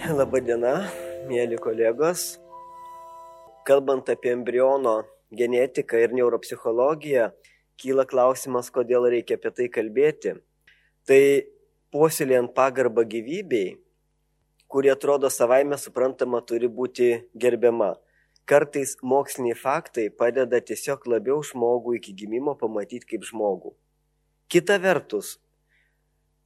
Labadiena, mėly kolegos. Kalbant apie embriono genetiką ir neuropsichologiją, kyla klausimas, kodėl reikia apie tai kalbėti. Tai puoselėjant pagarbą gyvybei, kuri atrodo savaime suprantama turi būti gerbiama. Kartais moksliniai faktai padeda tiesiog labiau žmogų iki gimimo pamatyti kaip žmogų. Kita vertus,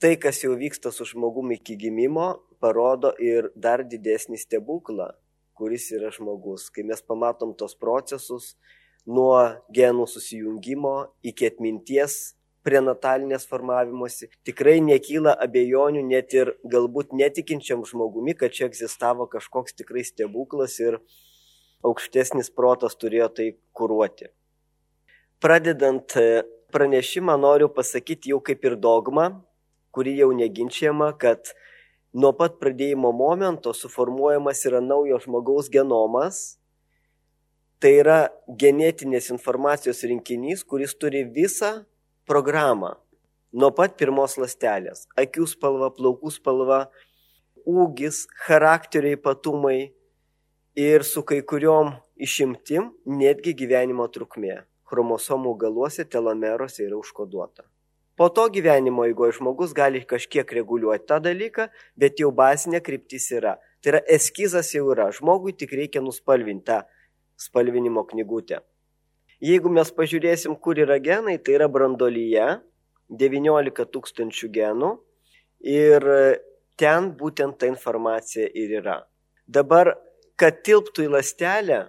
tai, kas jau vyksta su žmogumi iki gimimo, parodo ir dar didesnį stebuklą, kuris yra žmogus. Kai mes pamatom tos procesus nuo genų susijungimo iki atminties prenatalinės formavimosi, tikrai nekyla abejonių net ir galbūt netikinčiam žmogumi, kad čia egzistavo kažkoks tikrai stebuklas ir aukštesnis protas turėjo tai kūruoti. Pradedant pranešimą noriu pasakyti jau kaip ir dogmą, kuri jau neginčiama, kad nuo pat pradėjimo momento suformuojamas yra naujo žmogaus genomas. Tai yra genetinės informacijos rinkinys, kuris turi visą programą. Nuo pat pirmos lastelės - akių spalva, plaukų spalva, ūgis, charakterio ypatumai ir su kai kuriuom išimtim netgi gyvenimo trukmė. Chromosomų galuose telomeruose yra užkoduota. Po to gyvenimo eigoje žmogus gali kažkiek reguliuoti tą dalyką, bet jau bazinė kryptis yra. Tai yra eskizas jau yra. Žmogui tik reikia nuspalvinti tą spalvinimo knygutę. Jeigu mes pažiūrėsim, kur yra genai, tai yra brandolyje 19 tūkstančių genų ir ten būtent ta informacija ir yra. Dabar, kad tilptų į lastelę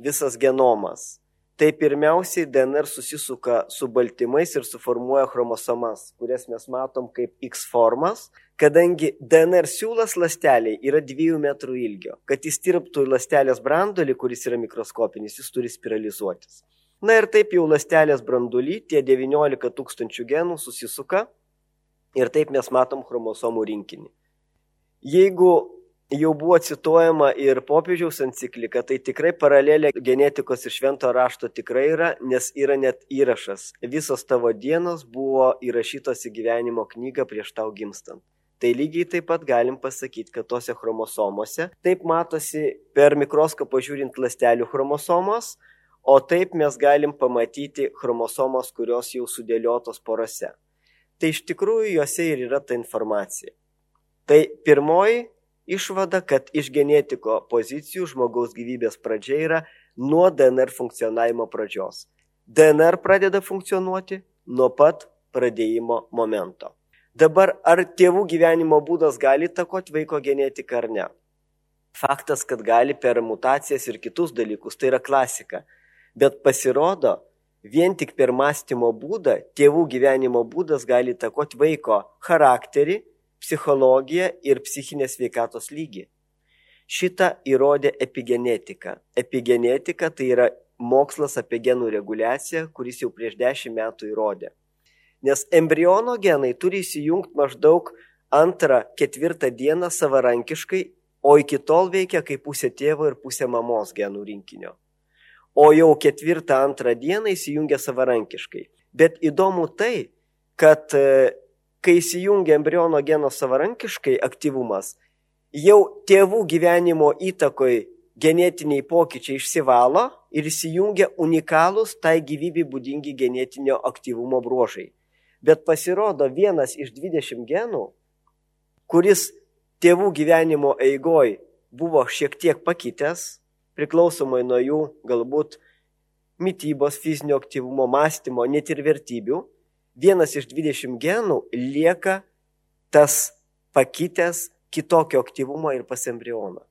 visas genomas, tai pirmiausiai DNR susisuka su baltymais ir suformuoja chromosomas, kurias mes matom kaip X formas, kadangi DNR siūlas lasteliai yra 2 metrų ilgio. Kad jis tirptų į lastelės brandolį, kuris yra mikroskopinis, jis turi spiralizuotis. Na ir taip jau lastelės branduly tie 19 tūkstančių genų susisuka ir taip mes matom chromosomų rinkinį. Jeigu jau buvo cituojama ir popiežiaus enciklika, tai tikrai paralelė genetikos ir švento rašto tikrai yra, nes yra net įrašas. Visos tavo dienos buvo įrašytos į gyvenimo knygą prieš tau gimstant. Tai lygiai taip pat galim pasakyti, kad tose chromosomose taip matosi per mikroskopą žiūrint lastelių chromosomos, o taip mes galim pamatyti chromosomos, kurios jau sudėliotos porose. Tai iš tikrųjų juose ir yra ta informacija. Tai pirmoji Išvada, kad iš genetiko pozicijų žmogaus gyvybės pradžia yra nuo DNR funkcionavimo pradžios. DNR pradeda funkcionuoti nuo pat pradėjimo momento. Dabar ar tėvų gyvenimo būdas gali takoti vaiko genetiką ar ne? Faktas, kad gali per mutacijas ir kitus dalykus, tai yra klasika. Bet pasirodo, vien tik per mąstymo būdą tėvų gyvenimo būdas gali takoti vaiko charakterį, psichologiją ir psichinės veikatos lygį. Šitą įrodė epigenetika. Epigenetika tai yra mokslas apie genų reguliaciją, kuris jau prieš dešimt metų įrodė. Nes embriono genai turi įsijungti maždaug antrą, ketvirtą dieną savarankiškai, o iki tol veikia kaip pusė tėvo ir pusė mamos genų rinkinio. O jau ketvirtą, antrą dieną įsijungia savarankiškai. Bet įdomu tai, kad kai įsijungia embriono geno savarankiškai aktyvumas, jau tėvų gyvenimo įtakoj genetiniai pokyčiai išsivalo ir įsijungia unikalūs tai gyvybei būdingi genetinio aktyvumo bruožai. Bet pasirodo vienas iš 20 genų, kuris tėvų gyvenimo eigoj buvo šiek tiek pakitęs, priklausomai nuo jų galbūt mytybos, fizinio aktyvumo, mąstymo, net ir vertybių, vienas iš 20 genų lieka tas pakitęs kitokio aktyvumo ir pas embrioną.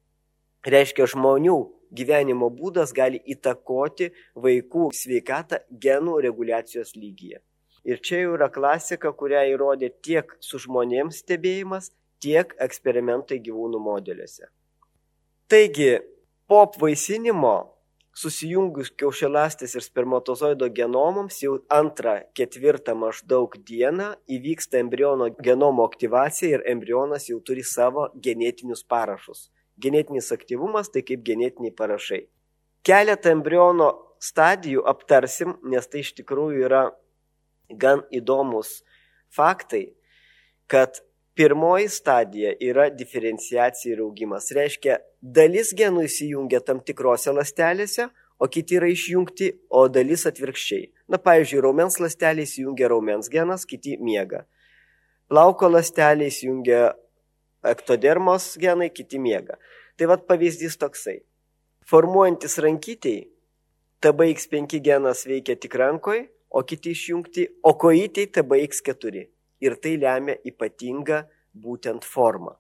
Reiškia, žmonių gyvenimo būdas gali įtakoti vaikų sveikatą genų reguliacijos lygyje. Ir čia jau yra klasika, kurią įrodė tiek su žmonėms stebėjimas, tiek eksperimentai gyvūnų modeliuose. Taigi, po apvaisinimo susijungus kiaušialąstės ir spermatozoido genomams jau antrą, ketvirtą maždaug dieną įvyksta embriono genomo aktyvacija ir embrionas jau turi savo genetinius parašus. Genetinis aktyvumas tai kaip genetiniai parašai. Keletą embriono stadijų aptarsim, nes tai iš tikrųjų yra gan įdomus faktai, kad Pirmoji stadija yra diferenciacija ir augimas. Reiškia, dalis genų įsijungia tam tikrose lastelėse, o kiti yra išjungti, o dalis atvirkščiai. Na, pavyzdžiui, raumens lastelė įsijungia raumens genas, kiti miega. Plauko lastelė įsijungia ektodermos genai, kiti miega. Tai vad pavyzdys toksai. Formuojantis rankytėjai, TBX5 genas veikia tik rankoje, o kiti išjungti, o kojytėjai TBX4 ir tai lemia ypatingą būtent formą.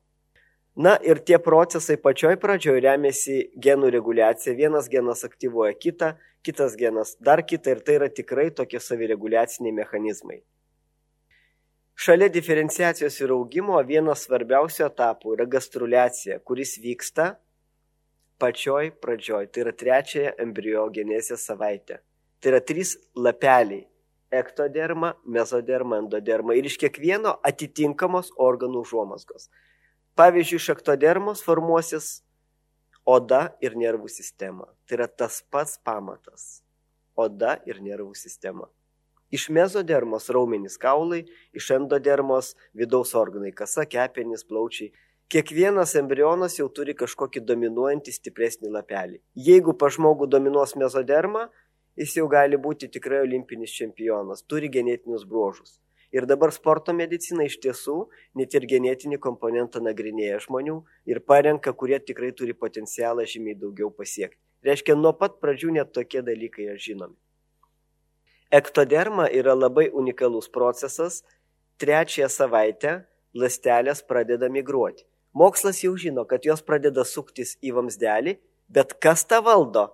Na ir tie procesai pačioj pradžioj remiasi genų reguliacija. Vienas genas aktyvuoja kitą, kitas genas dar kitą ir tai yra tikrai tokie savireguliaciniai mechanizmai. Šalia diferenciacijos ir augimo vienas svarbiausių etapų yra gastruliacija, kuris vyksta pačioj pradžioj, tai yra trečiąją embriogenezės savaitę. Tai yra trys lapeliai ektoderma, mezoderma, endoderma ir iš kiekvieno atitinkamos organų užuomasgos. Pavyzdžiui, iš ektodermos formuosis oda ir nervų sistema. Tai yra tas pats pamatas - oda ir nervų sistema. Iš mezodermos raumenys kaulai, iš endodermos vidaus organai - kasa, kepenys, plaučiai. Kiekvienas embrionas jau turi kažkokį dominuojantį stipresnį lapelį. Jeigu pa žmogų dominuos mezoderma, jis jau gali būti tikrai olimpinis čempionas, turi genetinius bruožus. Ir dabar sporto medicina iš tiesų net ir genetinį komponentą nagrinėja žmonių ir parenka, kurie tikrai turi potencialą žymiai daugiau pasiekti. Reiškia, nuo pat pradžių net tokie dalykai yra žinomi. Ektoderma yra labai unikalus procesas. Trečiąją savaitę lastelės pradeda migruoti. Mokslas jau žino, kad jos pradeda suktis į vamsdelį, bet kas tą valdo?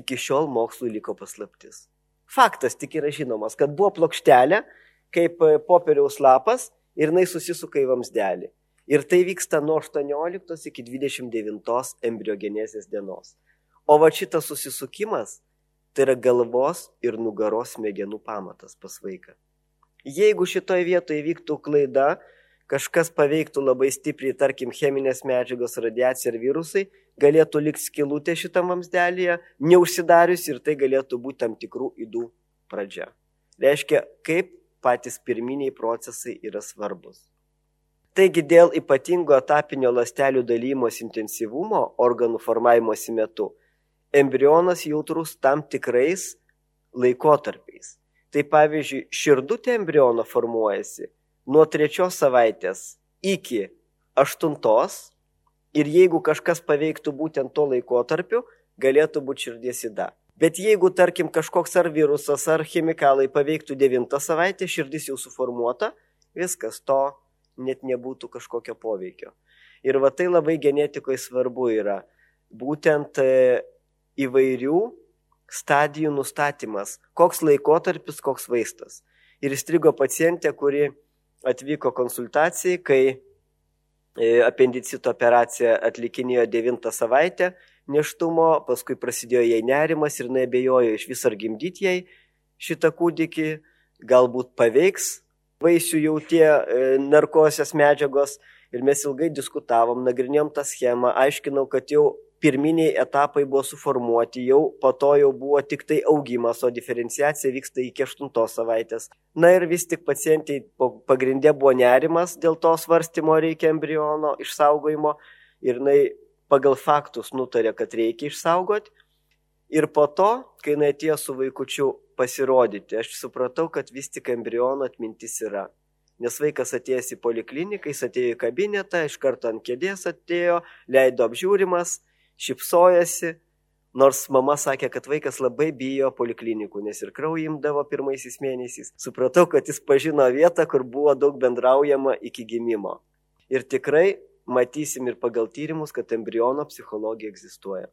Iki šiol mokslui liko paslaptis. Faktas tik yra žinomas, kad buvo plokštelė kaip e, popieriaus lapas ir jinai susisuka į vamsdelį. Ir tai vyksta nuo 18 iki 29 embriogenezės dienos. O va šitas susisukimas tai yra galvos ir nugaros smegenų pamatas pas vaiką. Jeigu šitoje vietoje vyktų klaida, kažkas paveiktų labai stipriai, tarkim, cheminės medžiagos, radiacija ir virusai, galėtų likti skilutė šitam vamsdelėje, neužsidarius ir tai galėtų būti tam tikrų įdų pradžia. Reiškia, kaip patys pirminiai procesai yra svarbus. Taigi dėl ypatingo etapinio lastelių dalymos intensyvumo organų formavimosi metu embrionas jautrus tam tikrais laikotarpiais. Tai pavyzdžiui, širdutė embriono formuojasi nuo trečios savaitės iki aštuntos ir jeigu kažkas paveiktų būtent tuo laikotarpiu, galėtų būti širdies įda. Bet jeigu, tarkim, kažkoks ar virusas, ar chemikalai paveiktų devintą savaitę, širdis jau suformuota, viskas to net nebūtų kažkokio poveikio. Ir va tai labai genetikoje svarbu yra. Būtent e, įvairių stadijų nustatymas, koks laikotarpis, koks vaistas. Ir įstrigo pacientė, kuri atvyko konsultacijai, kai e, apendicito operaciją atlikinėjo 9 savaitę neštumo, paskui prasidėjo jai nerimas ir jinai abejojo iš vis ar gimdyti jai šitą kūdikį, galbūt paveiks vaisių jau tie e, narkosios medžiagos. Ir mes ilgai diskutavom, nagrinėjom tą schemą, aiškinau, kad jau pirminiai etapai buvo suformuoti, jau po to jau buvo tik tai augimas, o diferenciacija vyksta iki 8 savaitės. Na ir vis tik pacientai pagrindė buvo nerimas dėl to svarstymo reikia embriono išsaugojimo ir jinai pagal faktus nutarė, kad reikia išsaugoti. Ir po to, kai jinai atėjo su vaikučiu pasirodyti, aš supratau, kad vis tik embriono atmintis yra. Nes vaikas atėjęs į polikliniką, jis atėjo į kabinetą, iš karto ant kėdės atėjo, leido apžiūrimas, šipsojosi, nors mama sakė, kad vaikas labai bijo poliklinikų, nes ir kraują imdavo pirmaisiais mėnesiais. Supratau, kad jis pažino vietą, kur buvo daug bendraujama iki gimimo. Ir tikrai matysim ir pagal tyrimus, kad embriono psichologija egzistuoja.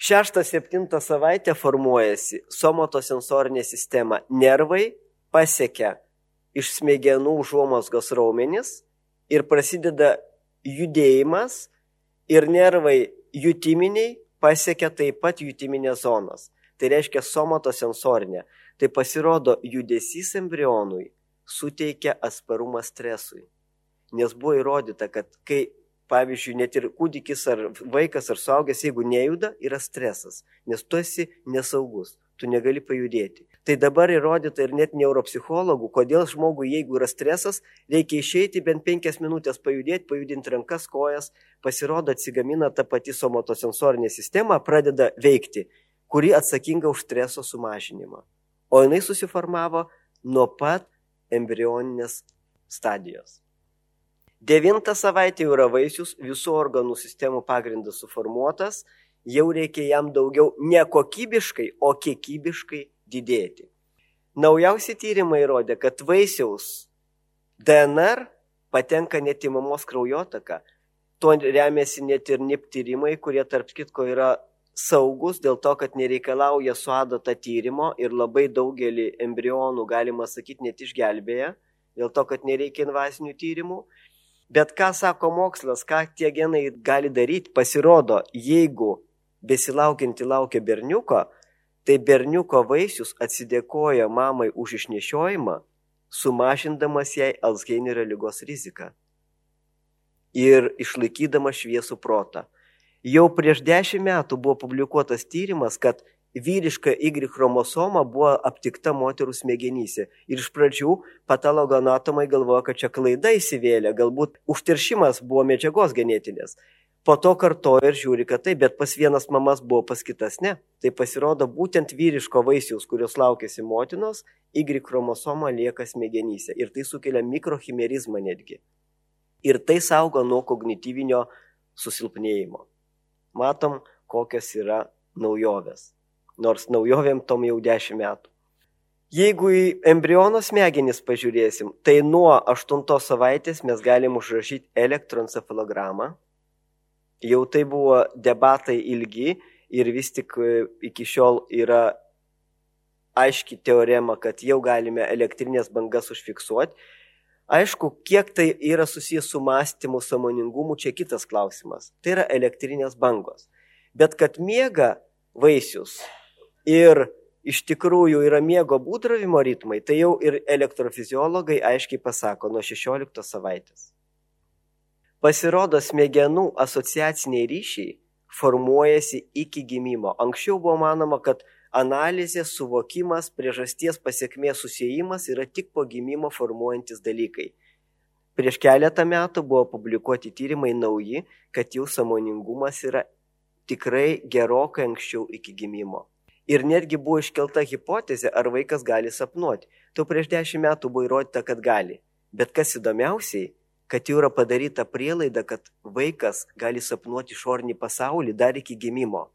Šeštą, septintą savaitę formuojasi somotosensorinė sistema. Nervai pasiekia iš smegenų užuomasgos raumenis ir prasideda judėjimas ir nervai jutiminiai pasiekia taip pat jutiminės zonos. Tai reiškia somatosensorinė. Tai pasirodo, judesys embrionui suteikia atsparumą stresui. Nes buvo įrodyta, kad kai, pavyzdžiui, net ir kūdikis ar vaikas ar suaugęs, jeigu nejuda, yra stresas, nes tu esi nesaugus, tu negali pajudėti. Tai dabar įrodyta ir net neuropsichologų, kodėl žmogui, jeigu yra stresas, reikia išeiti bent penkias minutės pajudėti, pajudinti rankas, kojas, pasirodo atsigamina ta pati somotosensorinė sistema, pradeda veikti, kuri atsakinga už streso sumažinimą. O jinai susiformavo nuo pat embrioninės stadijos. Devinta savaitė jau yra vaisius, visų organų sistemų pagrindas suformuotas, jau reikia jam daugiau ne kokybiškai, o kiekybiškai didėti. Naujausi tyrimai įrodė, kad vaisiaus DNR patenka net į mamos kraujotaką. Tuo remiasi net ir NIP tyrimai, kurie tarp kitko yra saugus dėl to, kad nereikalauja su adata tyrimo ir labai daugelį embrionų, galima sakyti, net išgelbėja, dėl to, kad nereikia invazinių tyrimų. Bet ką sako mokslas, ką tie genai gali daryti, pasirodo, jeigu besilaukianti laukia berniuko, tai berniuko vaisius atsidėkoja mamai už išnešiojimą, sumažindamas jai Alzheimerio lygos riziką ir išlaikydamas šviesų protą. Jau prieš dešimt metų buvo publikuotas tyrimas, kad vyriška Y chromosoma buvo aptikta moterų smegenyse. Ir iš pradžių patologoanatomai galvoja, kad čia klaida įsivėlė, galbūt užteršimas buvo medžiagos genetinės. Po to kartoja ir žiūri, kad taip, bet pas vienas mamas buvo, pas kitas ne. Tai pasirodo būtent vyriško vaisiaus, kurios laukėsi motinos, Y chromosoma lieka smegenyse. Ir tai sukelia mikrochimerizmą netgi. Ir tai saugo nuo kognityvinio susilpnėjimo. Matom, kokios yra naujovės. Nors naujovėm tom jau dešimt metų. Jeigu į embriono smegenis pažiūrėsim, tai nuo 8 savaitės mes galim užrašyti elektroencefalogramą, jau tai buvo debatai ilgi ir vis tik e, iki šiol yra aiški teorema, kad jau galime elektrinės bangas užfiksuoti. Aišku, kiek tai yra susijęs su mąstymu, samoningumu, čia kitas klausimas. Tai yra elektrinės bangos. Bet kad miega vaisius ir iš tikrųjų yra miego būdravimo ritmai, tai jau ir elektrofiziologai aiškiai pasako nuo 16 savaitės. Pasirodo, smegenų asociaciniai ryšiai formuojasi iki gimimo. Anksčiau buvo manoma, kad analizė, suvokimas, priežasties pasiekmės susijimas yra tik po gimimo formuojantis dalykai. Prieš keletą metų buvo publikuoti tyrimai nauji, kad jų samoningumas yra tikrai gerokai anksčiau iki gimimo. Ir netgi buvo iškelta hipotezė, ar vaikas gali sapnuoti. Tu prieš dešimt metų buvo įrodyta, kad gali. Bet kas įdomiausiai, kad jau yra padaryta prielaida, kad vaikas gali sapnuoti išorinį pasaulį dar iki gimimo.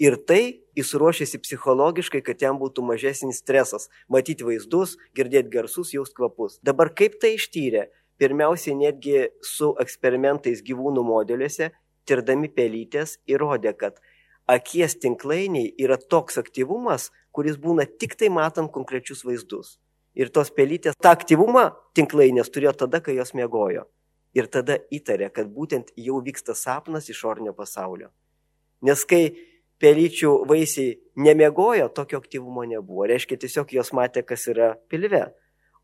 Ir tai jis ruošiasi psichologiškai, kad jam būtų mažesnis stresas - matyti vaizdus, girdėti garsus, jaust kvapus. Dabar kaip tai ištyrė? Pirmiausiai netgi su eksperimentais gyvūnų modeliuose, tirdami pelytės, įrodė, kad akies tinklainiai yra toks aktyvumas, kuris būna tik tai matant konkrečius vaizdus. Ir tos pelytės tą aktyvumą tinklainės turėjo tada, kai jos mėgojo ir tada įtarė, kad būtent jau vyksta sapnas išornio pasaulio. Nes kai pelyčių vaisiai nemiegojo, tokio aktyvumo nebuvo. Reiškia, tiesiog jos matė, kas yra pilve.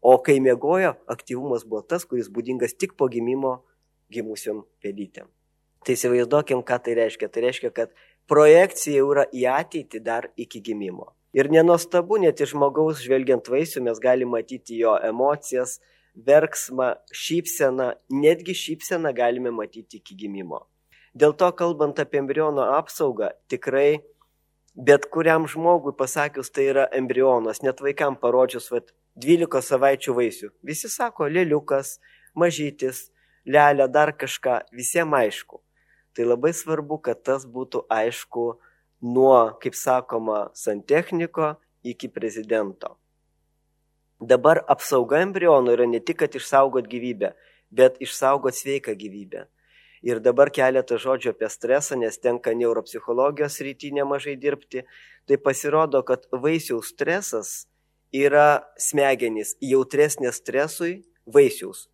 O kai miegojo, aktyvumas buvo tas, kuris būdingas tik po gimimo gimusiam pelytėm. Tai įsivaizduokim, ką tai reiškia. Tai reiškia, kad projekcija jau yra į ateitį dar iki gimimo. Ir nenostabu, net iš žmogaus žvelgiant vaisių mes galime matyti jo emocijas, verksmą, šypseną, netgi šypseną galime matyti iki gimimo. Dėl to, kalbant apie embriono apsaugą, tikrai bet kuriam žmogui pasakius, tai yra embrionas, net vaikam parodžius, vad, 12 savaičių vaisių. Visi sako, lėliukas, mažytis, lelė, dar kažką, visiems aišku. Tai labai svarbu, kad tas būtų aišku nuo, kaip sakoma, santechniko iki prezidento. Dabar apsauga embrionų yra ne tik, kad išsaugot gyvybę, bet išsaugot sveiką gyvybę. Ir dabar keletą žodžių apie stresą, nes tenka neuropsichologijos rytį nemažai dirbti. Tai pasirodo, kad vaisiaus stresas yra smegenys jautresnės stresui vaisiaus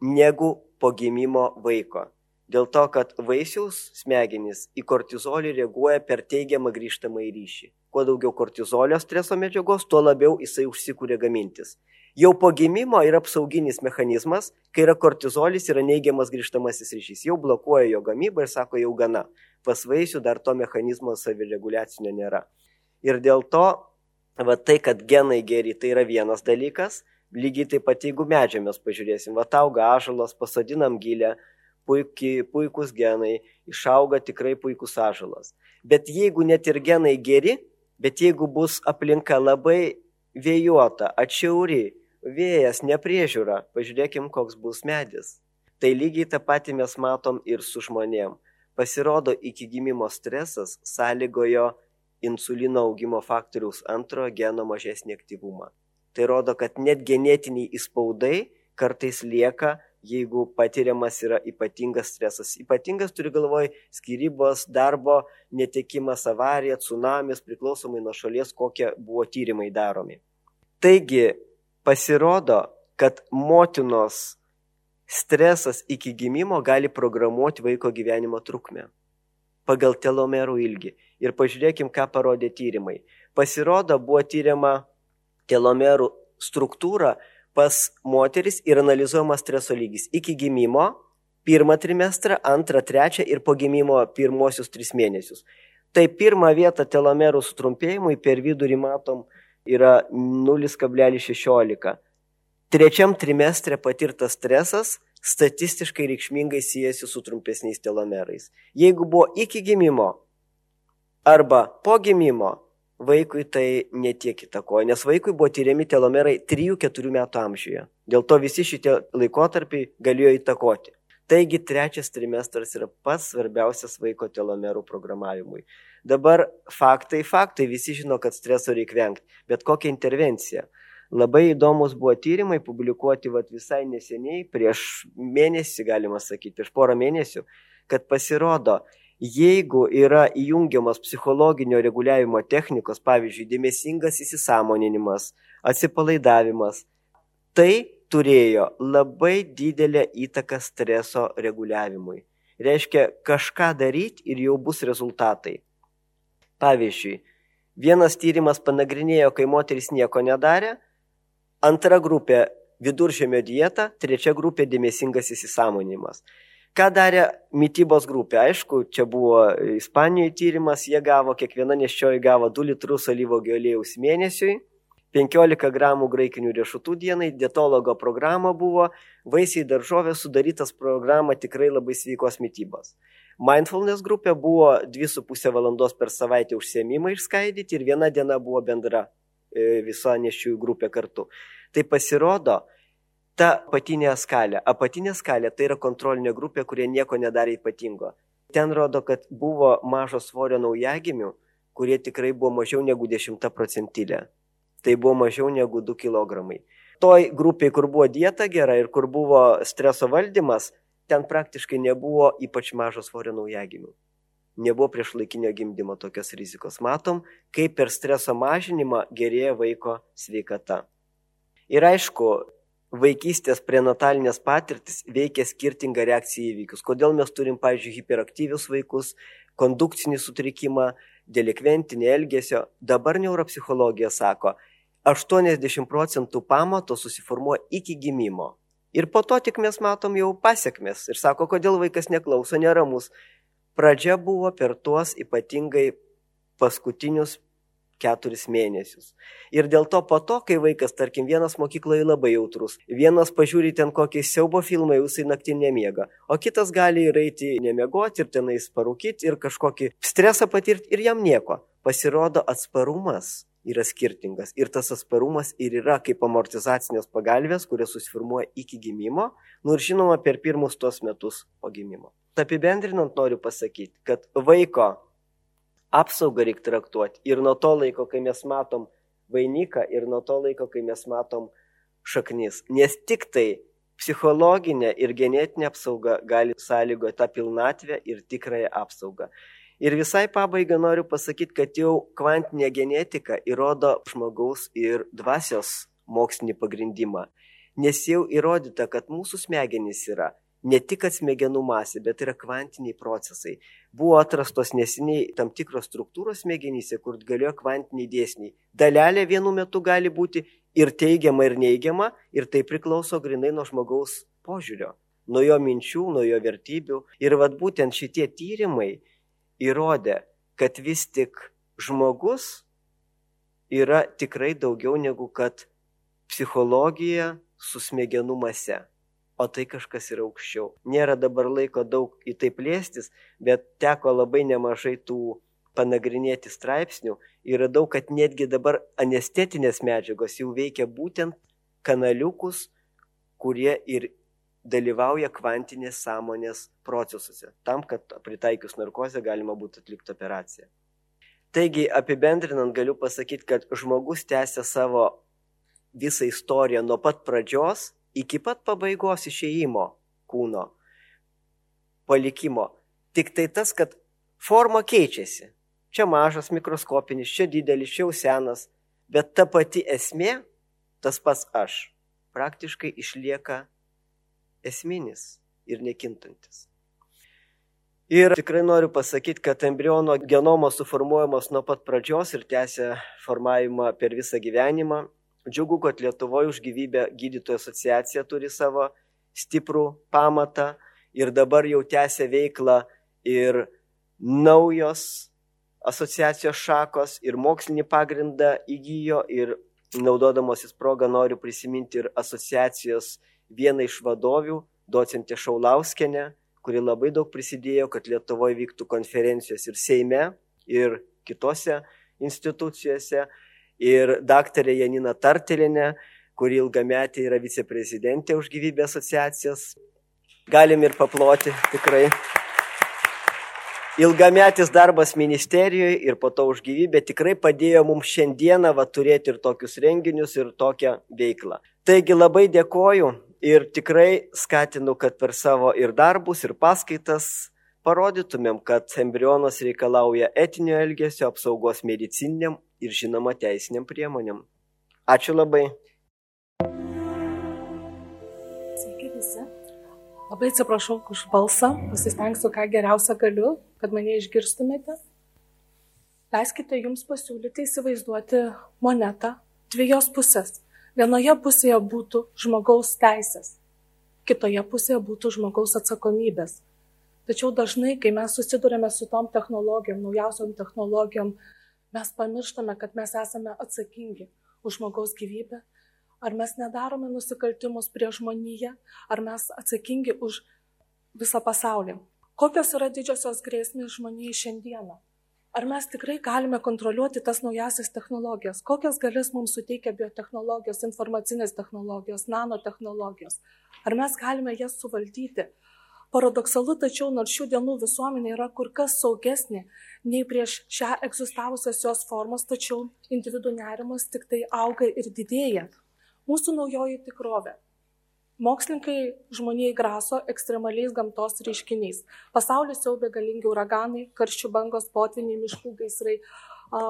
negu po gimimo vaiko. Dėl to, kad vaisiaus smegenys į kortizolį reaguoja per teigiamą grįžtamą į ryšį. Kuo daugiau kortizolio streso medžiagos, tuo labiau jisai užsikūrė gamintis. Jau po gimimo yra apsauginis mechanizmas, kai yra kortizolis, yra neigiamas grįžtamasis ryšys. Jau blokuoja jo gamybą ir sako, jau gana. Pas vaisių dar to mechanizmo savireguliacinio nėra. Ir dėl to Va tai, kad genai geri, tai yra vienas dalykas. Lygiai taip pat, jeigu medžią mes pažiūrėsim, va auga ažalas, pasodinam gilę, puikiai, puikus genai, išauga tikrai puikus ažalas. Bet jeigu net ir genai geri, bet jeigu bus aplinka labai vėjuota, atšiauri, vėjas, nepriežiūra, pažiūrėkim, koks bus medis. Tai lygiai tą patį mes matom ir su žmonėm. Pasirodo, iki gimimo stresas sąlygojo insulino augimo faktoriaus antro geno mažesnį aktyvumą. Tai rodo, kad net genetiniai įspaudai kartais lieka, jeigu patiriamas yra ypatingas stresas. Ypatingas turi galvoj skirybos, darbo netekimas, avarija, tsunamis, priklausomai nuo šalies, kokie buvo tyrimai daromi. Taigi, pasirodo, kad motinos stresas iki gimimo gali programuoti vaiko gyvenimo trukmę pagal telomerų ilgį. Ir pažiūrėkim, ką parodė tyrimai. Pasirodo, buvo tyriama telomerų struktūra pas moteris ir analizuojamas streso lygis iki gimimo, pirmą trimestrą, antrą, trečią ir po gimimo pirmosius tris mėnesius. Tai pirmą vietą telomerų sutrumpėjimui per vidurį matom yra 0,16. Trečiam trimestre patirtas stresas statistiškai reikšmingai siejasi su trumpesniais telomerais. Jeigu buvo iki gimimo arba po gimimo, vaikui tai netiek įtakoja, nes vaikui buvo tyriami telomerai 3-4 metų amžiuje. Dėl to visi šitie laikotarpiai galėjo įtakoti. Taigi trečias trimestras yra pats svarbiausias vaiko telomerų programavimui. Dabar faktai, faktai, visi žino, kad streso reikia vengti, bet kokia intervencija. Labai įdomus buvo tyrimai publikuoti vat, visai neseniai, prieš mėnesį, galima sakyti, prieš porą mėnesių, kad pasirodo, jeigu yra įjungiamas psichologinio reguliavimo technikos, pavyzdžiui, dėmesingas įsisamoninimas, atsipalaidavimas, tai turėjo labai didelę įtaką streso reguliavimui. Reiškia, kažką daryti ir jau bus rezultatai. Pavyzdžiui, vienas tyrimas panagrinėjo, kai moteris nieko nedarė, Antra grupė - viduržėmio dieta, trečia grupė - dėmesingas įsisamonimas. Ką darė mytybos grupė? Aišku, čia buvo Ispanijoje tyrimas, jie gavo, kiekviena neščioji gavo 2 litrus alyvogio aliejaus mėnesiui, 15 gramų graikinių riešutų dienai, dietologo programa buvo, vaisiai daržovės sudarytas programa tikrai labai sveikos mytybos. Mindfulness grupė buvo 2,5 valandos per savaitę užsiemimą išskaidyti ir viena diena buvo bendra E, visa nešiųjų grupė kartu. Tai pasirodo, ta apatinė skalė. Apatinė skalė tai yra kontrolinė grupė, kurie nieko nedarė ypatingo. Ten rodo, kad buvo mažo svorio naujagimių, kurie tikrai buvo mažiau negu 10 procentilė. Tai buvo mažiau negu 2 kg. Toj grupiai, kur buvo dieta gera ir kur buvo streso valdymas, ten praktiškai nebuvo ypač mažo svorio naujagimių nebuvo prieš laikinio gimdymo tokios rizikos. Matom, kaip per streso mažinimą gerėja vaiko sveikata. Ir aišku, vaikystės prenatalinės patirtis veikia skirtingą reakciją į įvykius. Kodėl mes turim, pavyzdžiui, hiperaktyvius vaikus, kondukcinį sutrikimą, delikventinį elgesio. Dabar neuropsichologija sako, 80 procentų pamato susiformuoja iki gimimo. Ir po to tik mes matom jau pasiekmes. Ir sako, kodėl vaikas neklauso, neramus. Pradžia buvo per tuos ypatingai paskutinius keturis mėnesius. Ir dėl to po to, kai vaikas, tarkim, vienas mokykloje labai jautrus, vienas pažiūri ten kokį siaubo filmą, jisai naktį nemiega, o kitas gali ir eiti nemiegoti ir tenais parūkyti ir kažkokį stresą patirti ir jam nieko. Pasirodo, atsparumas yra skirtingas. Ir tas atsparumas ir yra kaip amortizacinės pagalbės, kurios susiformuoja iki gimimo, nu ir žinoma per pirmus tuos metus po gimimo. Apibendrinant noriu pasakyti, kad vaiko apsaugą reikia traktuoti ir nuo to laiko, kai mes matom vainiką ir nuo to laiko, kai mes matom šaknis. Nes tik tai psichologinė ir genetinė apsauga gali sąlygoti tą pilnatvę ir tikrąją apsaugą. Ir visai pabaigai noriu pasakyti, kad jau kvantinė genetika įrodo žmogaus ir dvasios mokslinį pagrindimą. Nes jau įrodyta, kad mūsų smegenys yra ne tik smegenų masė, bet yra kvantiniai procesai. Buvo atrastos nesiniai tam tikros struktūros smegenyse, kur galėjo kvantiniai dėsniai. Dalelė vienu metu gali būti ir teigiama, ir neigiama, ir tai priklauso grinai nuo žmogaus požiūrio, nuo jo minčių, nuo jo vertybių. Ir vad būtent šitie tyrimai įrodė, kad vis tik žmogus yra tikrai daugiau negu kad psichologija su smegenų mase. O tai kažkas yra aukščiau. Nėra dabar laiko daug į tai plėstis, bet teko labai nemažai tų panagrinėti straipsnių. Yra daug, kad netgi dabar anestetinės medžiagos jau veikia būtent kanaliukus, kurie ir dalyvauja kvantinės sąmonės procesuose, tam, kad pritaikius narkozę galima būtų atlikti operaciją. Taigi, apibendrinant, galiu pasakyti, kad žmogus tęsia savo visą istoriją nuo pat pradžios iki pat pabaigos išėjimo kūno palikimo. Tik tai tas, kad forma keičiasi. Čia mažas mikroskopinis, čia didelis, čia jau senas, bet ta pati esmė, tas pats aš, praktiškai išlieka esminis ir nekintantis. Ir tikrai noriu pasakyti, kad embriono genomas suformuojamas nuo pat pradžios ir tęsia formavimą per visą gyvenimą. Džiugu, kad Lietuvoje už gyvybę gydytojų asociacija turi savo stiprų pamatą ir dabar jau tęsia veiklą ir naujos asociacijos šakos ir mokslinį pagrindą įgyjo ir naudodamosis progą noriu prisiminti ir asociacijos vieną iš vadovių, docentė Šaulauskenė, kuri labai daug prisidėjo, kad Lietuvoje vyktų konferencijos ir Seime, ir kitose institucijose, ir daktarė Janina Tartelinė, kuri ilgametė yra viceprezidentė už gyvybę asociacijas. Galim ir paploti tikrai. Ilgametis darbas ministerijoje ir po to už gyvybę tikrai padėjo mums šiandieną va, turėti ir tokius renginius, ir tokią veiklą. Taigi labai dėkoju ir tikrai skatinu, kad per savo ir darbus, ir paskaitas parodytumėm, kad embrionas reikalauja etinio elgesio, apsaugos medicininiam ir žinoma teisiniam priemonėm. Ačiū labai. Sveiki visi. Labai atsiprašau už balsą, pasistengsiu, ką geriausia galiu, kad mane išgirstumėte. Leiskite jums pasiūlyti įsivaizduoti monetą dviejos pusės. Vienoje pusėje būtų žmogaus teisės, kitoje pusėje būtų žmogaus atsakomybės. Tačiau dažnai, kai mes susidurėme su tom technologijom, naujausiom technologijom, mes pamirštame, kad mes esame atsakingi už žmogaus gyvybę, ar mes nedarome nusikaltimus prie žmoniją, ar mes atsakingi už visą pasaulį. Kokios yra didžiosios grėsmės žmonijai šiandieną? Ar mes tikrai galime kontroliuoti tas naujasias technologijas? Kokias galės mums suteikia biotehnologijos, informacinės technologijos, nanotehnologijos? Ar mes galime jas suvaldyti? Paradoksalu, tačiau nors šių dienų visuomenė yra kur kas saugesnė nei prieš šią egzistavusias jos formas, tačiau individų nerimas tik tai auga ir didėja. Mūsų naujoji tikrovė Mokslininkai žmonijai graso ekstremaliais gamtos reiškiniais. Pasaulis siaubė galingi uraganai, karščių bangos, potviniai, miškų gaisrai.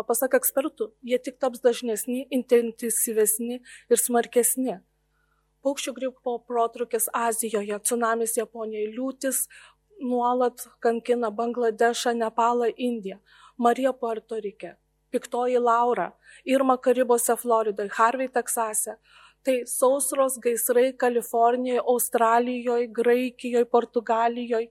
Pasak ekspertų, jie tik taps dažnesni, intensyvesni ir smarkesni. Paukščių gripo protrukis Azijoje, tsunamis Japonijoje, liūtis nuolat kankina Bangladešą, Nepalą, Indiją, Marija Puerto Rike, piktoji Laura, Irma Karibose, Floridoje, Harvey, Teksase, tai sausros gaisrai Kalifornijoje, Australijoje, Graikijoje, Portugalijoje.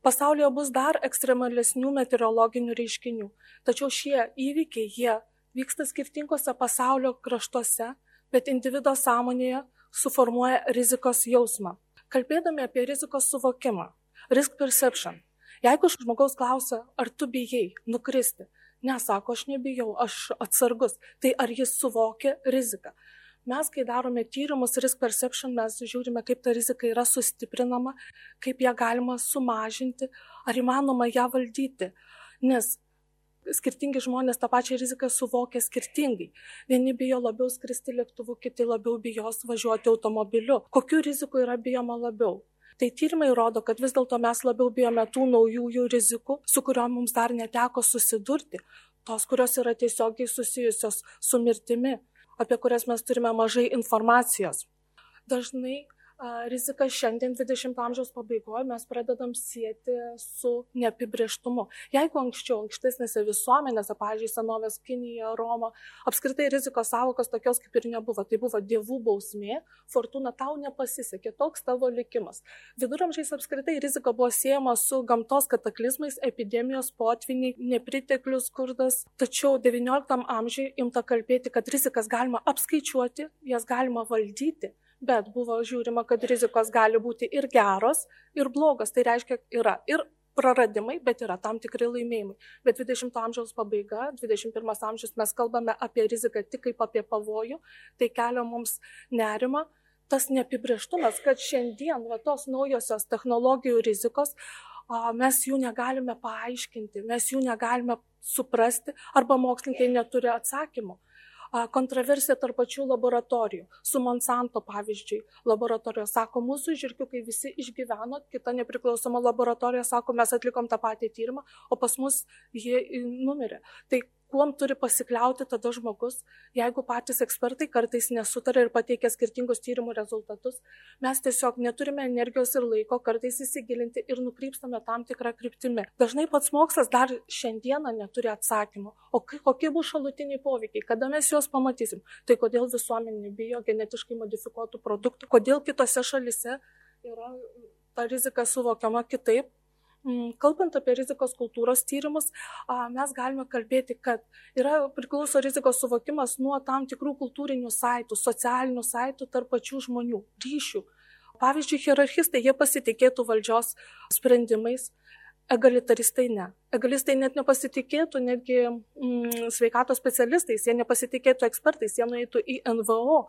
Pasaulyje bus dar ekstremalesnių meteorologinių reiškinių. Tačiau šie įvykiai, jie vyksta skirtingose pasaulio kraštuose, bet individo sąmonėje suformuoja rizikos jausmą. Kalbėdami apie rizikos suvokimą, risk perception. Jeigu žmogaus klausia, ar tu bijai nukristi, nesako, aš nebijau, aš atsargus, tai ar jis suvokia riziką? Mes, kai darome tyrimus risk perception, mes žiūrime, kaip ta rizika yra sustiprinama, kaip ją galima sumažinti, ar įmanoma ją valdyti. Nes skirtingi žmonės tą pačią riziką suvokia skirtingai. Vieni bijo labiau skristi lėktuvu, kiti labiau bijos važiuoti automobiliu. Kokiu riziku yra bijoma labiau? Tai tyrimai rodo, kad vis dėlto mes labiau bijome tų naujųjų rizikų, su kuriuom mums dar neteko susidurti, tos, kurios yra tiesiogiai susijusios su mirtimi apie kurias mes turime mažai informacijos. Dažnai riziką šiandien 20 amžiaus pabaigoje mes pradedam sieti su neapibrieštumu. Jeigu anksčiau, ankstesnėse visuomenėse, pavyzdžiui, senovės Kinija, Roma, apskritai rizikos savokos tokios kaip ir nebuvo, tai buvo dievų bausmė, fortuna tau nepasisekė, toks tavo likimas. Viduramžiais apskritai rizika buvo siejama su gamtos kataklizmais, epidemijos, potviniai, nepriteklius, skurdas. Tačiau XIX amžiuje imta kalbėti, kad rizikas galima apskaičiuoti, jas galima valdyti bet buvo žiūrima, kad rizikos gali būti ir geros, ir blogos. Tai reiškia, yra ir praradimai, bet yra tam tikri laimėjimai. Bet 20 amžiaus pabaiga, 21 amžius mes kalbame apie riziką tik kaip apie pavojų, tai kelia mums nerima. Tas neapibrieštumas, kad šiandien va, tos naujosios technologijų rizikos, mes jų negalime paaiškinti, mes jų negalime suprasti arba mokslininkai neturi atsakymų kontroversija tarp pačių laboratorijų. Su Monsanto pavyzdžiui, laboratorijos sako, mūsų žirkiukai visi išgyveno, kita nepriklausoma laboratorija sako, mes atlikom tą patį tyrimą, o pas mus jie numirė. Tai kuom turi pasikliauti tada žmogus, jeigu patys ekspertai kartais nesutarė ir pateikia skirtingus tyrimų rezultatus, mes tiesiog neturime energijos ir laiko kartais įsigilinti ir nukrypstame tam tikrą kryptimį. Dažnai pats mokslas dar šiandieną neturi atsakymų, o kokie bus šalutiniai poveikiai, kada mes juos pamatysim. Tai kodėl visuomenė bijo genetiškai modifikuotų produktų, kodėl kitose šalise yra ta rizika suvokiama kitaip kalbant apie rizikos kultūros tyrimus, mes galime kalbėti, kad yra priklauso rizikos suvokimas nuo tam tikrų kultūrinių saitų, socialinių saitų tarp pačių žmonių, ryšių. Pavyzdžiui, hierarchistai, jie pasitikėtų valdžios sprendimais, egalitaristai ne egalistai net nepasitikėtų netgi mm, sveikatos specialistais, jie nepasitikėtų ekspertais, jie nueitų į NVO.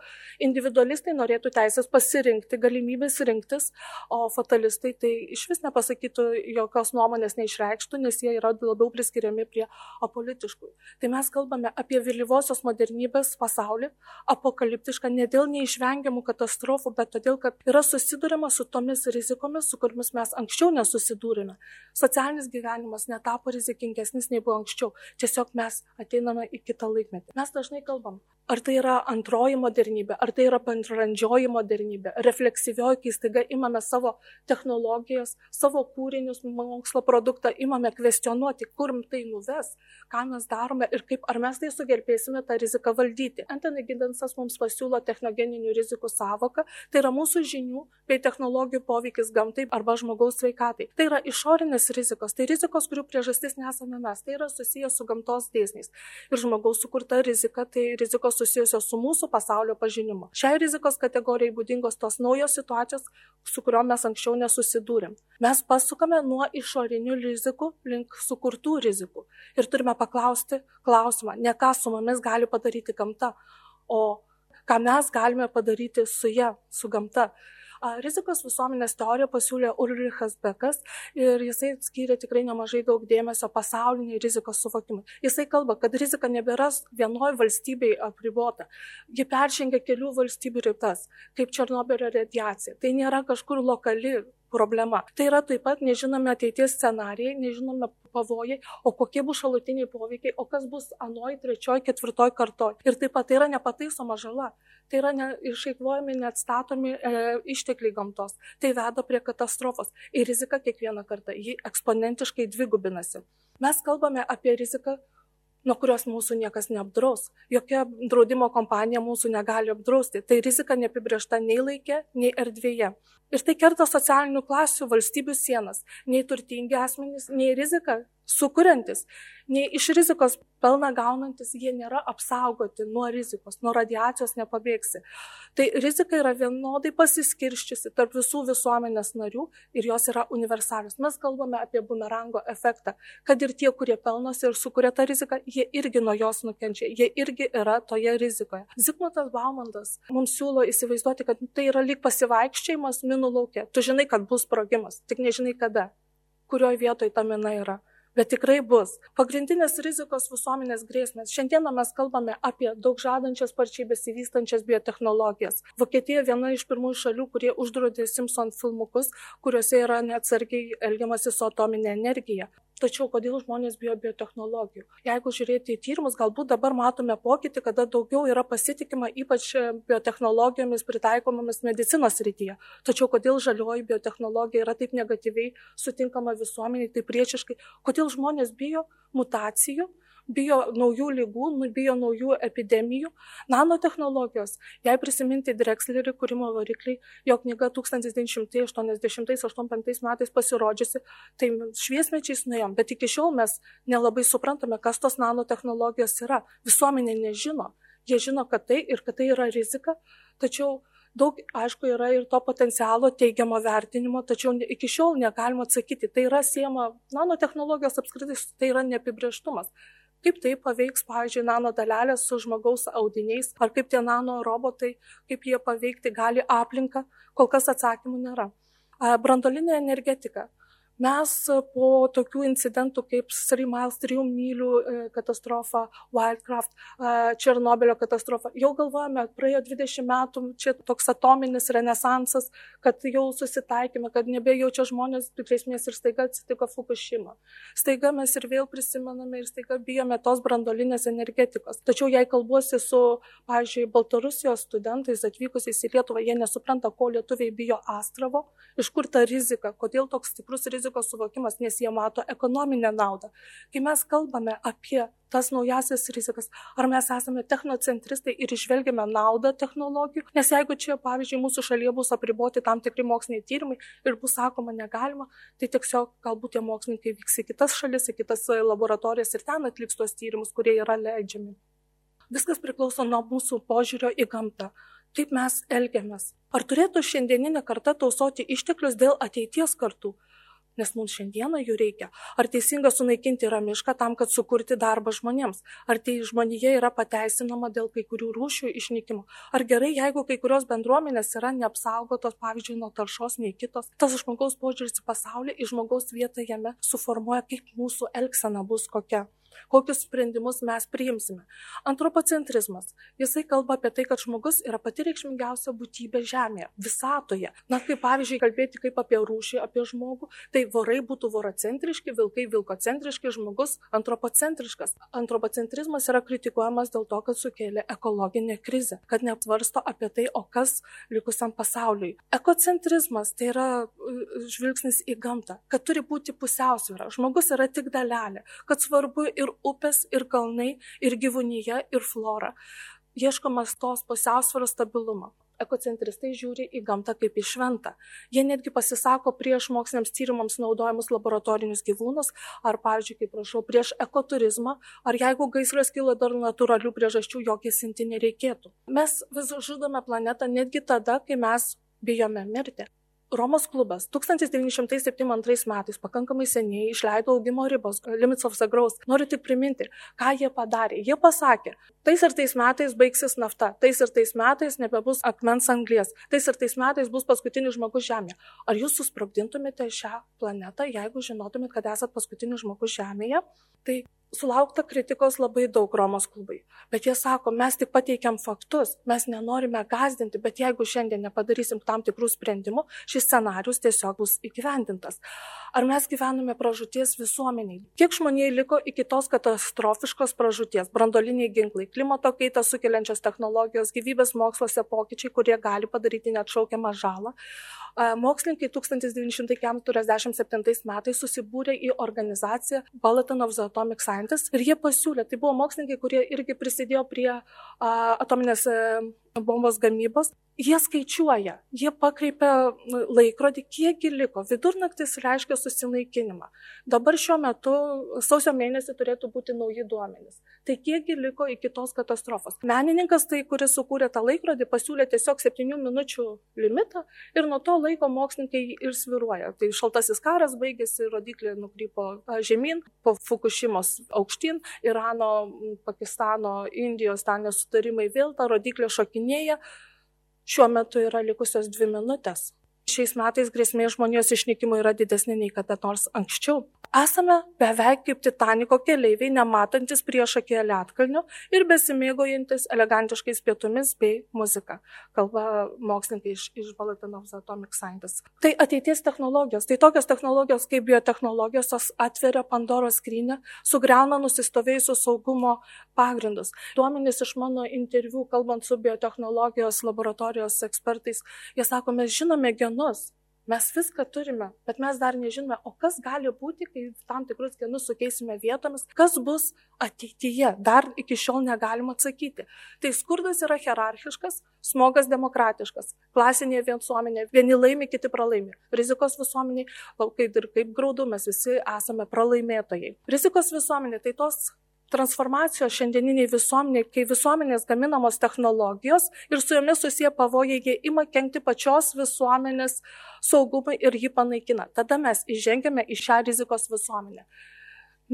Individualistai norėtų teisės pasirinkti, galimybės rinktis, o fatalistai tai iš vis nepasakytų jokios nuomonės neišreikštų, nes jie yra labiau priskiriami prie apolitiškų. Tai mes kalbame apie vėlyvosios modernybės pasaulį, apokaliptišką ne dėl neišvengiamų katastrofų, bet todėl, kad yra susidurima su tomis rizikomis, su kuriamis mes anksčiau nesusidūrėme. Socialinis gyvenimas net tapo rizikingesnis nei buvo anksčiau. Tiesiog mes ateiname į kitą laikmetį. Mes dažnai kalbam, ar tai yra antroji modernybė, ar tai yra bendrandžioji modernybė, refleksyvioji, kai staiga imame savo technologijas, savo kūrinius, mokslo produktą, imame kvestionuoti, kur tai nuves, ką mes darome ir kaip, ar mes tai sugebėsime tą riziką valdyti. Antonai Gidensas mums pasiūlo technogeninių rizikų savoką, tai yra mūsų žinių bei technologijų poveikis gamtai arba žmogaus sveikatai. Tai yra išorinės rizikos, tai rizikos, kurių priežastis nesame mes, tai yra susijęs su gamtos dėsniais. Ir žmogaus sukurta rizika, tai rizikos susijusios su mūsų pasaulio pažinimu. Šiai rizikos kategorijai būdingos tos naujos situacijos, su kuriuom mes anksčiau nesusidūrėm. Mes pasukame nuo išorinių rizikų link sukurtų rizikų. Ir turime paklausti klausimą, ne ką su mumis gali padaryti gamta, o ką mes galime padaryti su ją, su gamta. Rizikos visuomenės teoriją pasiūlė Ulrichas Bekas ir jisai skyrė tikrai nemažai daug dėmesio pasauliniai rizikos suvokimui. Jisai kalba, kad rizika nebėra vienoje valstybėje apribota. Ji peržengia kelių valstybių ribas, kaip Černobylio radiacija. Tai nėra kažkur lokali problema. Tai yra taip pat nežinomi ateities scenarijai, nežinomi pavojai, o kokie bus šalutiniai poveikiai, o kas bus anoj, trečioj, ketvirtoj kartoj. Ir taip pat tai yra nepataisoma žala tai yra ne, išeikvojami neatstatomi e, ištekliai gamtos. Tai veda prie katastrofos. Ir rizika kiekvieną kartą, ji eksponentiškai dvigubinasi. Mes kalbame apie riziką nuo kurios mūsų niekas neapdraus. Jokia draudimo kompanija mūsų negali apdrausti. Tai rizika neapibriešta nei laikė, nei erdvėje. Ir tai kerta socialinių klasių valstybių sienas. Nei turtingi asmenys, nei rizika sukuriantis, nei iš rizikos pelną gaunantis, jie nėra apsaugoti nuo rizikos, nuo radiacijos nepabėgsi. Tai rizika yra vienodai pasiskirščiusi tarp visų visuomenės narių ir jos yra universalios. Mes kalbame apie bumerango efektą, kad ir tie, kurie pelnosi ir sukuria tą riziką, jie irgi nuo jos nukenčia, jie irgi yra toje rizikoje. Zigmutas Baumandas mums siūlo įsivaizduoti, kad tai yra lyg pasivaikščiojimas minų laukia. Tu žinai, kad bus sprogimas, tik nežinai kada, kurioje vietoje ta mina yra bet tikrai bus. Pagrindinės rizikos visuomenės grėsmės. Šiandieną mes kalbame apie daug žadančias sparčiai besivystančias biotehnologijas. Vokietija viena iš pirmųjų šalių, kurie uždraudė Simpson filmukus, kuriuose yra neatsargiai elgiamasi su atominė energija. Tačiau kodėl žmonės bijo biotehnologijų? Jeigu žiūrėti į tyrimus, galbūt dabar matome pokytį, kada daugiau yra pasitikima ypač biotehnologijomis pritaikomomis medicinos rytyje. Tačiau kodėl žalioji biotehnologija yra taip negatyviai sutinkama visuomeniai, taip priešiškai, kodėl žmonės bijo mutacijų, bijo naujų lygų, nu, bijo naujų epidemijų. Nanotehnologijos, jei prisiminti Drexlerį kūrimo varikliai, jo knyga 1980-85 metais pasirodžiusi, tai šviesmečiais nuėjom, bet iki šiol mes nelabai suprantame, kas tos nanotehnologijos yra. Visuomenė nežino. Jie žino, kad tai ir kad tai yra rizika, tačiau daug, aišku, yra ir to potencialo teigiamo vertinimo, tačiau iki šiol negalima atsakyti. Tai yra siema, nanotehnologijos apskritai tai yra neapibrieštumas kaip tai paveiks, pavyzdžiui, nano dalelės su žmogaus audiniais, ar kaip tie nano robotai, kaip jie paveikti gali aplinką, kol kas atsakymų nėra. Brandolinė energetika. Mes po tokių incidentų kaip Three Miles 3 mylių e, katastrofa, Wildcraft, Černobilio katastrofa, jau galvojame, praėjo 20 metų, čia toks atominis renesansas, kad jau susitaikėme, kad nebejaučia žmonės grėsmės ir staiga atsitiko Fukushima. Staiga mes ir vėl prisimename ir staiga bijome tos brandolinės energetikos. Tačiau jei kalbuosi su, pavyzdžiui, Baltarusijos studentais atvykusiais į Lietuvą, jie nesupranta, ko lietuviai bijo Astravo, iš kur ta rizika, kodėl toks stiprus rizika rizikos suvokimas, nes jie mato ekonominę naudą. Kai mes kalbame apie tas naujasias rizikas, ar mes esame technocentristai ir išvelgiame naudą technologijų, nes jeigu čia, pavyzdžiui, mūsų šalyje bus apriboti tam tikri moksliniai tyrimai ir bus sakoma negalima, tai tiesiog galbūt tie mokslininkai vyks į kitas šalis, į kitas laboratorijas ir ten atliks tuos tyrimus, kurie yra leidžiami. Viskas priklauso nuo mūsų požiūrio į gamtą kaip mes elgiamės. Ar turėtų šiandieninė karta tausoti išteklius dėl ateities kartų? Nes mums šiandieną jų reikia. Ar teisinga sunaikinti yra mišką tam, kad sukurti darbą žmonėms? Ar tai žmonėje yra pateisinama dėl kai kurių rūšių išnykimo? Ar gerai, jeigu kai kurios bendruomenės yra neapsaugotos, pavyzdžiui, nuo taršos nei kitos? Tas žmogaus požiūris į pasaulį, į žmogaus vietą jame suformuoja, kaip mūsų elgsena bus kokia kokius sprendimus mes priimsime. Antropocentrizmas. Jisai kalba apie tai, kad žmogus yra pati reikšmingiausia būtybė Žemėje, visatoje. Na, kaip pavyzdžiui, kalbėti kaip apie rūšį, apie žmogų, tai vorai būtų vorocentriški, vilkai vilkocentriški, žmogus antropocentriškas. Antropocentrizmas yra kritikuojamas dėl to, kad sukėlė ekologinę krizę, kad neaptvarsto apie tai, o kas likusiam pasauliui. Ekocentrizmas tai yra žvilgsnis į gamtą, kad turi būti pusiausvėra. Žmogus yra tik dalelė, kad svarbu ir upės, ir kalnai, ir gyvūnyje, ir flora. Ieškomas tos pusiausvėros stabilumo. Ekocentristai žiūri į gamtą kaip į šventą. Jie netgi pasisako prieš moksliniams tyrimams naudojamus laboratorinius gyvūnus, ar, pavyzdžiui, kaip prašau, prieš ekoturizmą, ar jeigu gaisras kilo dar natūralių priežasčių, jo gesinti nereikėtų. Mes vis žudome planetą netgi tada, kai mes bijome mirti. Romos klubas 1972 metais, pakankamai seniai, išleido augimo ribos, Limits of the Growth. Noriu tik priminti, ką jie padarė. Jie pasakė, tais ir tais metais baigsis nafta, tais ir tais metais nebebus akmens anglės, tais ir tais metais bus paskutinis žmogus Žemėje. Ar jūs susprogdintumėte šią planetą, jeigu žinotumėte, kad esate paskutinis žmogus Žemėje? Tai Sulaukta kritikos labai daug Romos klubai, bet jie sako, mes tik pateikiam faktus, mes nenorime gazdinti, bet jeigu šiandien nepadarysim tam tikrų sprendimų, šis scenarius tiesiog bus įgyvendintas. Ar mes gyvename pražūties visuomeniai? Kiek žmoniai liko iki tos katastrofiškos pražūties? Brandoliniai ginklai, klimato kaitą sukeliančios technologijos, gyvybės moksluose pokyčiai, kurie gali padaryti neatšaukiamą žalą. Mokslininkai 1947 metais susibūrė į organizaciją Bulletin of the Atomic Scientists ir jie pasiūlė, tai buvo mokslininkai, kurie irgi prisidėjo prie atominės bombos gamybos, jie skaičiuoja, jie pakreipia laikrodį, kiekgi liko. Vidurnaktis reiškia susinaikinimą. Dabar šiuo metu sausio mėnesį turėtų būti nauji duomenys. Tai kiekgi liko iki tos katastrofos. Menininkas, tai, kuris sukūrė tą laikrodį, pasiūlė tiesiog 7 minučių limitą ir nuo to laiko mokslininkai ir sviruoja. Tai šaltasis karas baigėsi, rodiklė nukrypo žemyn, po Fukushimos aukštyn, Irano, Pakistano, Indijos ten nesutarimai vėl tą rodiklę šokinėja. Šiuo metu yra likusios dvi minutės. Šiais metais grėsmė žmonijos išnykimui yra didesnė nei kada nors anksčiau. Esame beveik kaip Titaniko keleiviai, nematantis priešakėje lietkalnių ir besimėgojantis elegantiškais pietumis bei muzika. Kalba mokslininkai iš, iš the Atomic Scientist. Tai ateities technologijos. Tai tokios technologijos kaip biotehnologijos atveria Pandoros skrynę, sugriauna nusistovėjusius saugumo pagrindus. Duomenys iš mano interviu, kalbant su biotehnologijos laboratorijos ekspertais, jie sako, mes žinome genus, Mes viską turime, bet mes dar nežinome, o kas gali būti, kai tam tikrus genus sukeisime vietomis, kas bus ateityje, dar iki šiol negalim atsakyti. Tai skurdas yra hierarchiškas, smogas demokratiškas, klasinė visuomenė, vieni laimi, kiti pralaimi. Rizikos visuomeniai, kaip ir kaip graudu, mes visi esame pralaimėtojai. Rizikos visuomenė tai tos transformacijos šiandieniniai visuomeniai, kai visuomenės gaminamos technologijos ir su jomis susiję pavojai, jie ima kenkti pačios visuomenės saugumui ir jį panaikina. Tada mes įžengiame į šią rizikos visuomenę.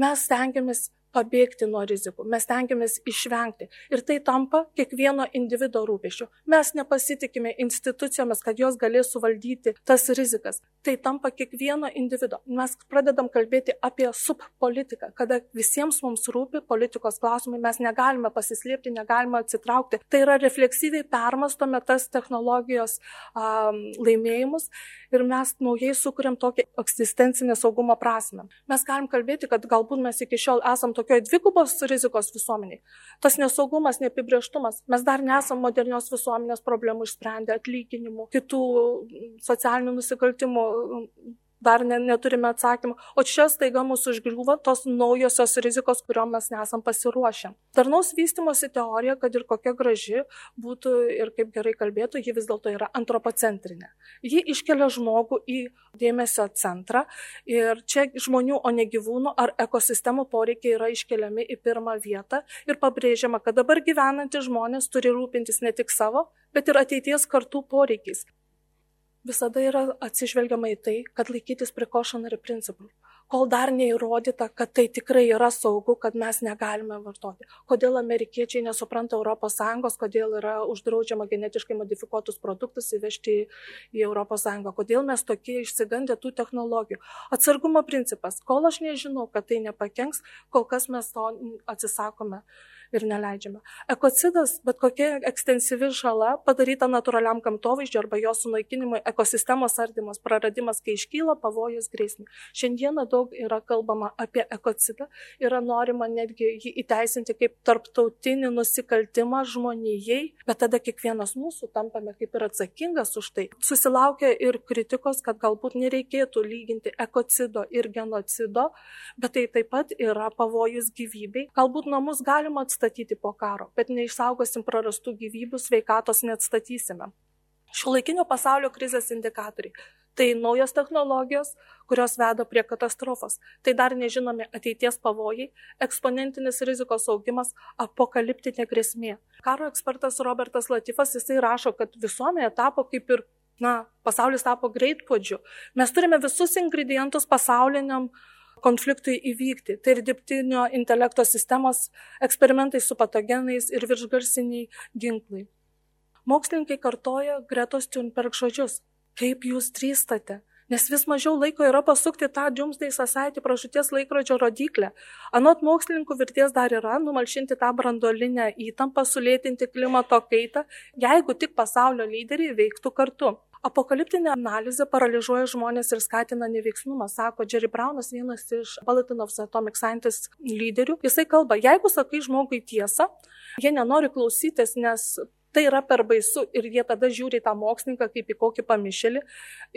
Mes stengiamės pabėgti nuo rizikų, mes tengiamės išvengti. Ir tai tampa kiekvieno individuo rūpešiu. Mes nepasitikime institucijomis, kad jos galės suvaldyti tas rizikas. Tai tampa kiekvieno individuo. Mes pradedam kalbėti apie subpolitiką, kada visiems mums rūpi politikos klausimai, mes negalime pasislėpti, negalime atsitraukti. Tai yra refleksyviai permastome tas technologijos um, laimėjimus ir mes naujai sukūrėm tokį egzistencinę saugumo prasme. Mes galim kalbėti, kad galbūt mes iki šiol esam tokie tokioj dvigubos rizikos visuomeniai. Tas nesaugumas, neapibrieštumas. Mes dar nesam modernios visuomenės problemų išsprendę atlyginimų, kitų socialinių nusikaltimų dar ne, neturime atsakymų, o čia staiga mūsų užgriūva tos naujosios rizikos, kuriuom mes nesam pasiruošę. Darnaus vystimosi teorija, kad ir kokia graži būtų ir kaip gerai kalbėtų, ji vis dėlto yra antropocentrinė. Ji iškelia žmogų į dėmesio centrą ir čia žmonių, o ne gyvūnų ar ekosistemų poreikiai yra iškeliami į pirmą vietą ir pabrėžiama, kad dabar gyvenantys žmonės turi rūpintis ne tik savo, bet ir ateities kartų poreikiais visada yra atsižvelgiama į tai, kad laikytis precautionary principų. Kol dar neįrodyta, kad tai tikrai yra saugu, kad mes negalime vartoti. Kodėl amerikiečiai nesupranta ES, kodėl yra uždraudžiama genetiškai modifikuotus produktus įvežti į ES, kodėl mes tokie išsigandę tų technologijų. Atsargumo principas. Kol aš nežinau, kad tai nepakenks, kol kas mes to atsisakome ir neleidžiame. Ekocidas, bet kokia ekstensyvi žala padaryta natūraliam gamtovaizdžiui arba jo sunaikinimui, ekosistemos ardymas, praradimas, kai iškyla pavojus grėsmė. Šiandieną daug yra kalbama apie ekocidą, yra norima netgi jį įteisinti kaip tarptautinį nusikaltimą žmonijai, bet tada kiekvienas mūsų tampame kaip ir atsakingas už tai. Susilaukia ir kritikos, kad galbūt nereikėtų lyginti ekocido ir genocido, bet tai taip pat yra pavojus gyvybei. Galbūt namus galima atstatyti atstatyti po karo, bet neišsaugosim prarastų gyvybių, sveikatos neatstatysime. Šiuolaikinio pasaulio krizės indikatoriai - tai naujos technologijos, kurios veda prie katastrofos, tai dar nežinomi ateities pavojai, eksponentinis rizikos augimas, apokaliptinė grėsmė. Karo ekspertas Robertas Latifas jisai rašo, kad visuomenė tapo kaip ir, na, pasaulis tapo greitpuodžiu. Mes turime visus ingredientus pasauliniam konfliktui įvykti. Tai ir dirbtinio intelekto sistemos, eksperimentai su patogenais ir viršgarsiniai ginklai. Mokslininkai kartoja Gretos Thunberg žodžius. Kaip jūs drįstate? Nes vis mažiau laiko yra pasukti tą Doomsday Society pražuties laikrodžio rodiklę. Anot mokslininkų virties dar yra numalšinti tą brandolinę įtampą, sulėtinti klimato kaitą, jeigu tik pasaulio lyderiai veiktų kartu. Apokaliptinė analizė paralyžiuoja žmonės ir skatina neveiksnumą, sako Jerry Brownas, vienas iš Balaton of the Atomic Scientist lyderių. Jisai kalba, jeigu sakai žmogui tiesą, jie nenori klausytis, nes Tai yra per baisu ir jie tada žiūri tą mokslininką kaip į kokį pamišėlį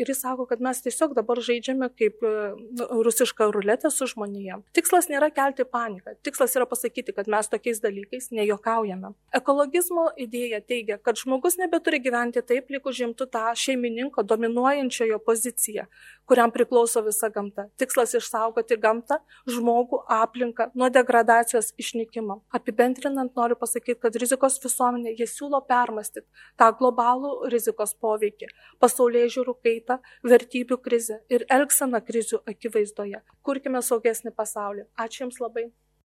ir jis sako, kad mes tiesiog dabar žaidžiame kaip nu, rusišką ruletę su žmonėje. Tikslas nėra kelti paniką, tikslas yra pasakyti, kad mes tokiais dalykais nejuokaujame. Ekologizmo idėja teigia, kad žmogus nebeturi gyventi taip, lyg užimtų tą šeimininko dominuojančiojo poziciją, kuriam priklauso visa gamta. Tikslas išsaugoti gamtą, žmogų, aplinką nuo degradacijos išnykimo. Apibendrinant noriu pasakyti, kad rizikos visuomenė jie siūlo permastyti tą globalų rizikos poveikį, pasaulyje žiūrų kaitą, vertybių krizę ir elgseną krizių akivaizdoje. Kurkime saugesnį pasaulį. Ačiū Jums labai.